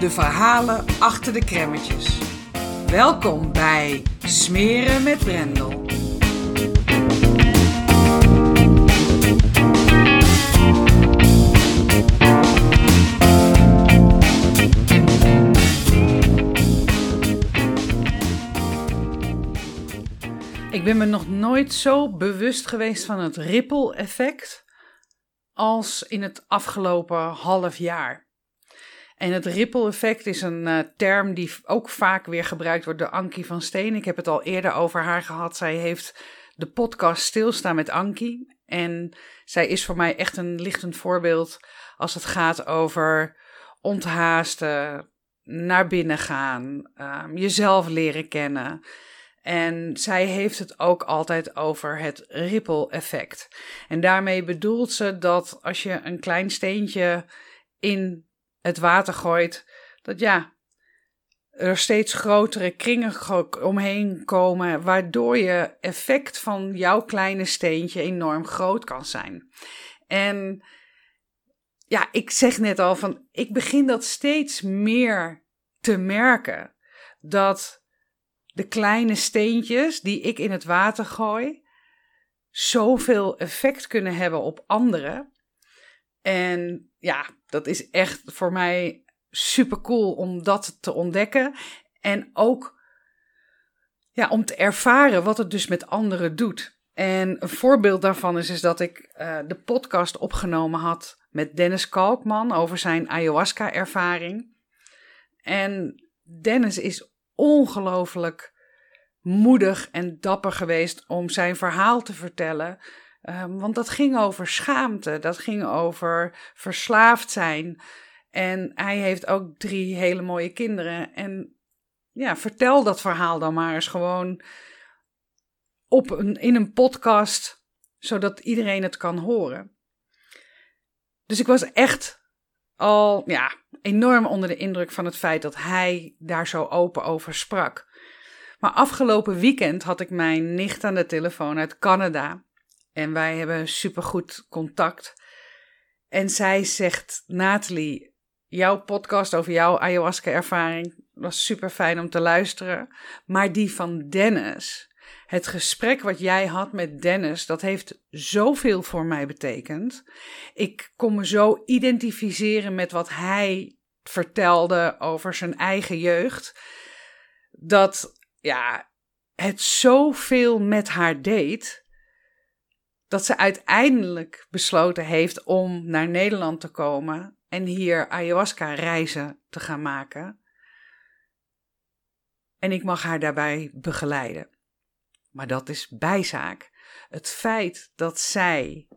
de verhalen achter de kremmetjes. Welkom bij Smeren met Brendel. Ik ben me nog nooit zo bewust geweest van het ripple effect als in het afgelopen half jaar. En het ripple effect is een uh, term die ook vaak weer gebruikt wordt door Ankie van Steen. Ik heb het al eerder over haar gehad. Zij heeft de podcast Stilstaan met Ankie. En zij is voor mij echt een lichtend voorbeeld als het gaat over onthaasten, naar binnen gaan, um, jezelf leren kennen. En zij heeft het ook altijd over het ripple effect. En daarmee bedoelt ze dat als je een klein steentje in het water gooit, dat ja, er steeds grotere kringen omheen komen, waardoor je effect van jouw kleine steentje enorm groot kan zijn. En ja, ik zeg net al van, ik begin dat steeds meer te merken. Dat de kleine steentjes die ik in het water gooi, zoveel effect kunnen hebben op anderen. En ja, dat is echt voor mij super cool om dat te ontdekken. En ook ja, om te ervaren wat het dus met anderen doet. En een voorbeeld daarvan is, is dat ik uh, de podcast opgenomen had met Dennis Kalkman over zijn ayahuasca-ervaring. En Dennis is ongelooflijk moedig en dapper geweest om zijn verhaal te vertellen. Um, want dat ging over schaamte, dat ging over verslaafd zijn. En hij heeft ook drie hele mooie kinderen. En ja, vertel dat verhaal dan maar eens gewoon op een, in een podcast, zodat iedereen het kan horen. Dus ik was echt al ja, enorm onder de indruk van het feit dat hij daar zo open over sprak. Maar afgelopen weekend had ik mijn nicht aan de telefoon uit Canada. En wij hebben supergoed contact. En zij zegt: Nathalie, jouw podcast over jouw ayahuasca-ervaring was super fijn om te luisteren. Maar die van Dennis, het gesprek wat jij had met Dennis, dat heeft zoveel voor mij betekend. Ik kon me zo identificeren met wat hij vertelde over zijn eigen jeugd. Dat ja, het zoveel met haar deed dat ze uiteindelijk besloten heeft om naar Nederland te komen en hier ayahuasca-reizen te gaan maken. En ik mag haar daarbij begeleiden. Maar dat is bijzaak. Het feit dat zij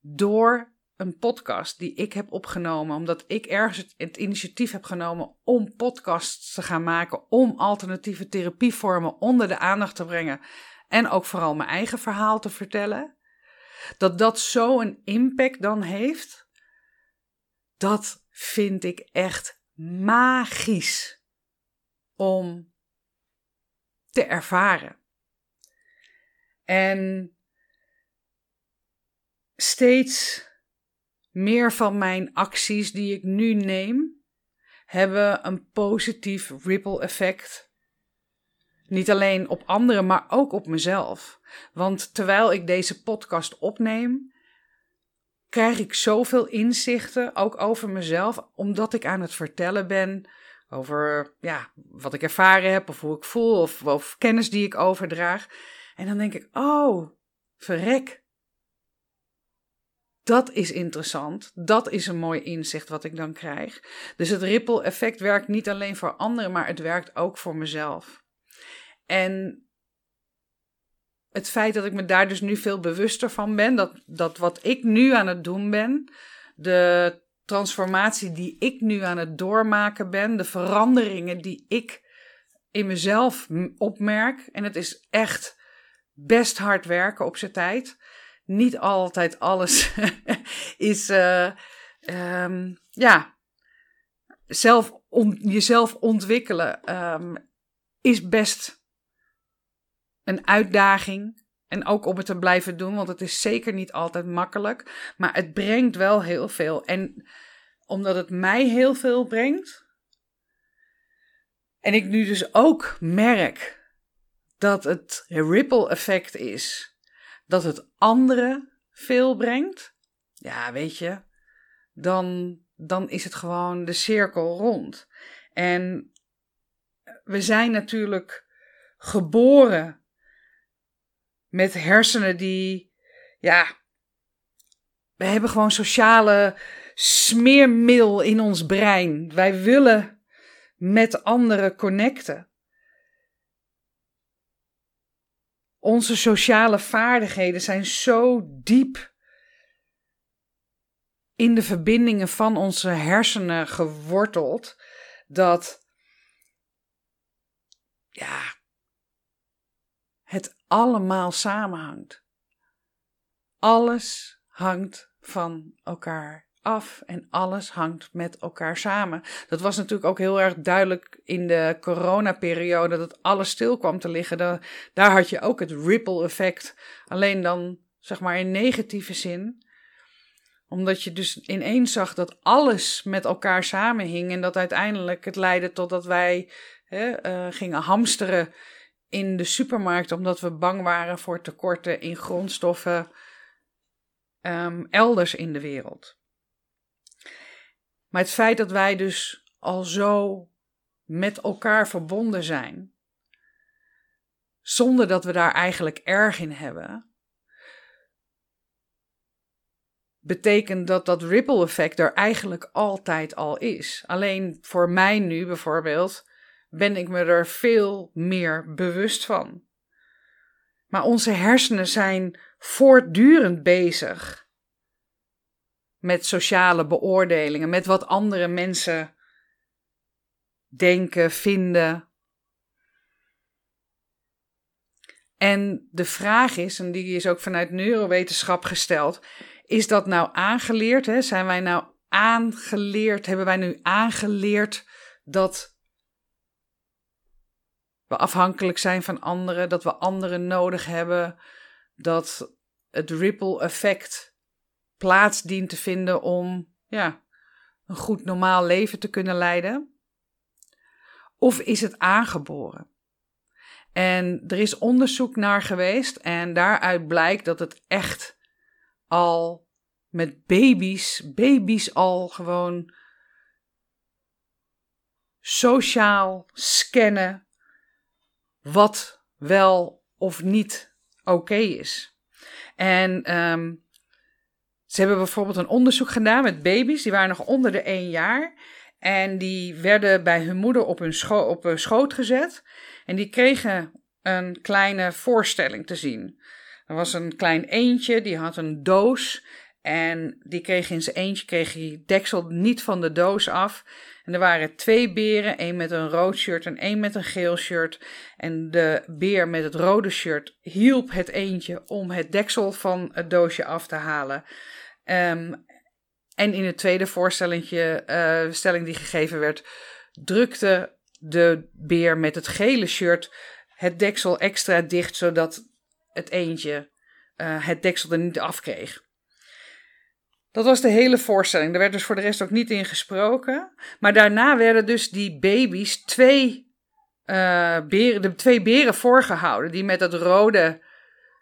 door een podcast die ik heb opgenomen, omdat ik ergens het, initiatief heb genomen om podcasts te gaan maken, om alternatieve therapievormen onder de aandacht te brengen en ook vooral mijn eigen verhaal te vertellen, dat dat zo een impact dan heeft, dat vind ik echt magisch om te ervaren. En steeds meer van mijn acties die ik nu neem, hebben een positief ripple effect niet alleen op anderen, maar ook op mezelf. Want terwijl ik deze podcast opneem, krijg ik zoveel inzichten, ook over mezelf, omdat ik aan het vertellen ben over ja, wat ik ervaren heb, of hoe ik voel, of, kennis die ik overdraag. En dan denk ik, oh, verrek. Dat is interessant. Dat is een mooi inzicht wat ik dan krijg. Dus het ripple effect werkt niet alleen voor anderen, maar het werkt ook voor mezelf. En het feit dat ik me daar dus nu veel bewuster van ben, dat, dat wat ik nu aan het doen ben, de transformatie die ik nu aan het doormaken ben, de veranderingen die ik in mezelf opmerk, en het is echt best hard werken op zijn tijd. Niet altijd alles is, uh, um, ja, zelf jezelf ontwikkelen um, is best een uitdaging. En ook om het te blijven doen, want het is zeker niet altijd makkelijk. Maar het brengt wel heel veel. En omdat het mij heel veel brengt. En ik nu dus ook merk dat het ripple effect is. Dat het anderen veel brengt. Ja, weet je. Dan, dan is het gewoon de cirkel rond. En we zijn natuurlijk geboren met hersenen die, ja, we hebben gewoon sociale smeermiddel in ons brein. Wij willen met anderen connecten. Onze sociale vaardigheden zijn zo diep in de verbindingen van onze hersenen geworteld dat het allemaal samenhangt. Alles hangt van elkaar af en alles hangt met elkaar samen. Dat was natuurlijk ook heel erg duidelijk in de coronaperiode dat alles stil kwam te liggen. daar had je ook het ripple effect, alleen dan zeg maar in negatieve zin omdat je dus ineens zag dat alles met elkaar samenhing en dat uiteindelijk het leidde tot dat wij hè, uh, gingen hamsteren in de supermarkt omdat we bang waren voor tekorten in grondstoffen um, elders in de wereld. Maar het feit dat wij dus al zo met elkaar verbonden zijn, zonder dat we daar eigenlijk erg in hebben, betekent dat dat ripple effect er eigenlijk altijd al is. Alleen voor mij nu bijvoorbeeld ben ik me er veel meer bewust van. Maar onze hersenen zijn voortdurend bezig met sociale beoordelingen, met wat andere mensen denken, vinden. En de vraag is, en die is ook vanuit neurowetenschap gesteld, is dat nou aangeleerd? Hè? Zijn wij nou aangeleerd, hebben wij nu aangeleerd dat we afhankelijk zijn van anderen, dat we anderen nodig hebben, dat het ripple effect plaats dient te vinden om ja, een goed normaal leven te kunnen leiden? Of is het aangeboren? En er is onderzoek naar geweest en daaruit blijkt dat het echt al met baby's, baby's al gewoon sociaal scannen wat wel of niet oké is. En um, ze hebben bijvoorbeeld een onderzoek gedaan met baby's, die waren nog onder de één jaar. En die werden bij hun moeder op hun, op schoot gezet. En die kregen een kleine voorstelling te zien. Er was een klein eentje, die had een doos. En die kreeg in zijn eentje kreeg hij deksel niet van de doos af. En er waren twee beren, één met een rood shirt en één met een geel shirt. En de beer met het rode shirt hielp het eentje om het deksel van het doosje af te halen. Um, en in het tweede voorstellingje, uh, stelling die gegeven werd, drukte de beer met het gele shirt het deksel extra dicht, zodat het eentje uh, het deksel er niet afkreeg. Dat was de hele voorstelling. Er werd dus voor de rest ook niet in gesproken. Maar daarna werden dus die baby's twee, uh, beren, de twee beren voorgehouden. Die met het rode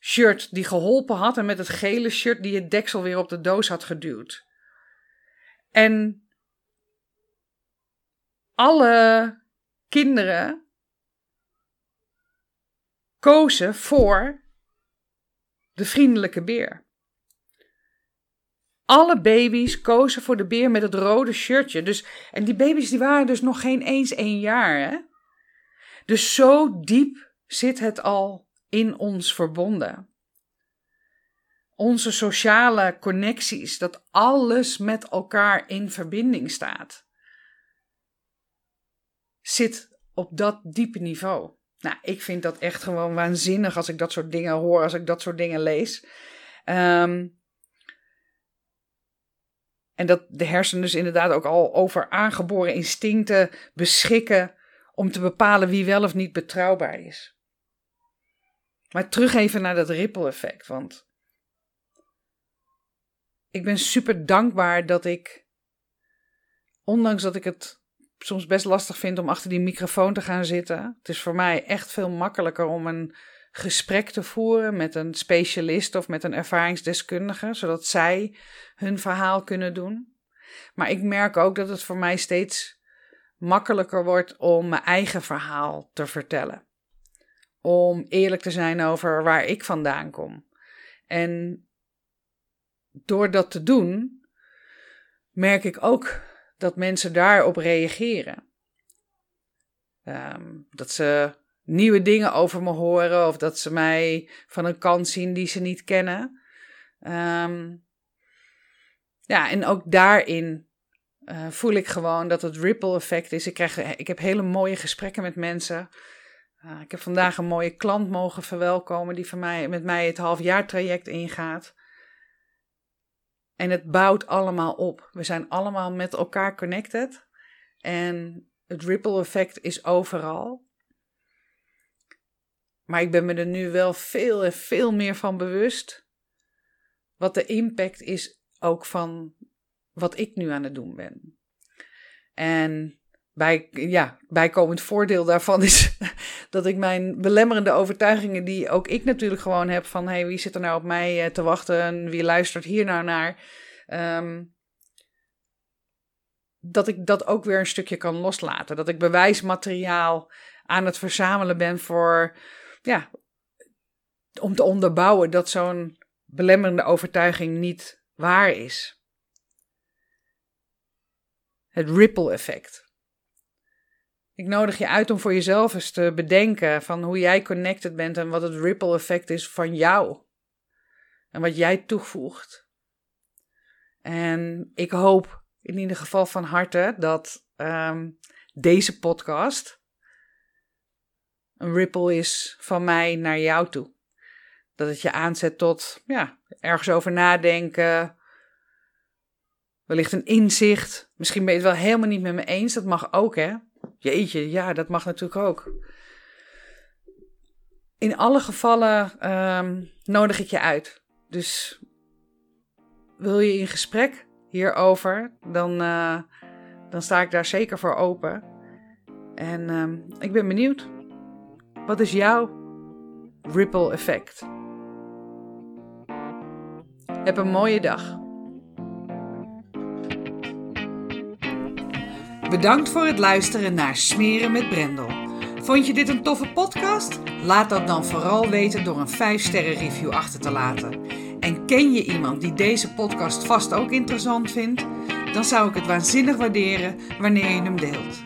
shirt die geholpen had. En met het gele shirt die het deksel weer op de doos had geduwd. En alle kinderen kozen voor de vriendelijke beer. Alle baby's kozen voor de beer met het rode shirtje. Dus, en die baby's die waren dus nog geen eens één jaar. Hè? Dus zo diep zit het al in ons verbonden. Onze sociale connecties, dat alles met elkaar in verbinding staat, zit op dat diepe niveau. Nou, ik vind dat echt gewoon waanzinnig als ik dat soort dingen hoor, als ik dat soort dingen lees. Um, en dat de hersenen dus inderdaad ook al over aangeboren instincten beschikken om te bepalen wie wel of niet betrouwbaar is. Maar terug even naar dat ripple effect, want ik ben super dankbaar dat ik, ondanks dat ik het soms best lastig vind om achter die microfoon te gaan zitten, het is voor mij echt veel makkelijker om een gesprek te voeren met een specialist of met een ervaringsdeskundige, zodat zij hun verhaal kunnen doen. Maar ik merk ook dat het voor mij steeds makkelijker wordt om mijn eigen verhaal te vertellen. Om eerlijk te zijn over waar ik vandaan kom. En door dat te doen, merk ik ook dat mensen daarop reageren. Um, dat ze nieuwe dingen over me horen of dat ze mij van een kant zien die ze niet kennen. Um, ja, en ook daarin uh, voel ik gewoon dat het ripple effect is. Ik, krijg, ik heb hele mooie gesprekken met mensen. Uh, ik heb vandaag een mooie klant mogen verwelkomen die van mij, met mij het halfjaartraject ingaat. En het bouwt allemaal op. We zijn allemaal met elkaar connected. En het ripple effect is overal. Maar ik ben me er nu wel veel en veel meer van bewust. Wat de impact is ook van wat ik nu aan het doen ben. En bij, ja, bijkomend voordeel daarvan is dat ik mijn belemmerende overtuigingen, die ook ik natuurlijk gewoon heb van hey, wie zit er nou op mij eh, te wachten en wie luistert hier nou naar, ehm, dat ik dat ook weer een stukje kan loslaten. Dat ik bewijsmateriaal aan het verzamelen ben voor ja, om te onderbouwen dat zo'n belemmerende overtuiging niet waar is. Het ripple effect. Ik nodig je uit om voor jezelf eens te bedenken van hoe jij connected bent en wat het ripple effect is van jou. En wat jij toevoegt. En ik hoop in ieder geval van harte dat um, deze podcast een ripple is van mij naar jou toe. Dat het je aanzet tot ja, ergens over nadenken. Wellicht een inzicht. Misschien ben je het wel helemaal niet met me eens. Dat mag ook, hè? Jeetje, ja, dat mag natuurlijk ook. In alle gevallen um, nodig ik je uit. Dus wil je in gesprek hierover, dan, uh, dan sta ik daar zeker voor open. En um, ik ben benieuwd. Wat is jouw ripple effect? Heb een mooie dag. Bedankt voor het luisteren naar Smeren met Brendel. Vond je dit een toffe podcast? Laat dat dan vooral weten door een 5-sterren review achter te laten. En ken je iemand die deze podcast vast ook interessant vindt? Dan zou ik het waanzinnig waarderen wanneer je hem deelt.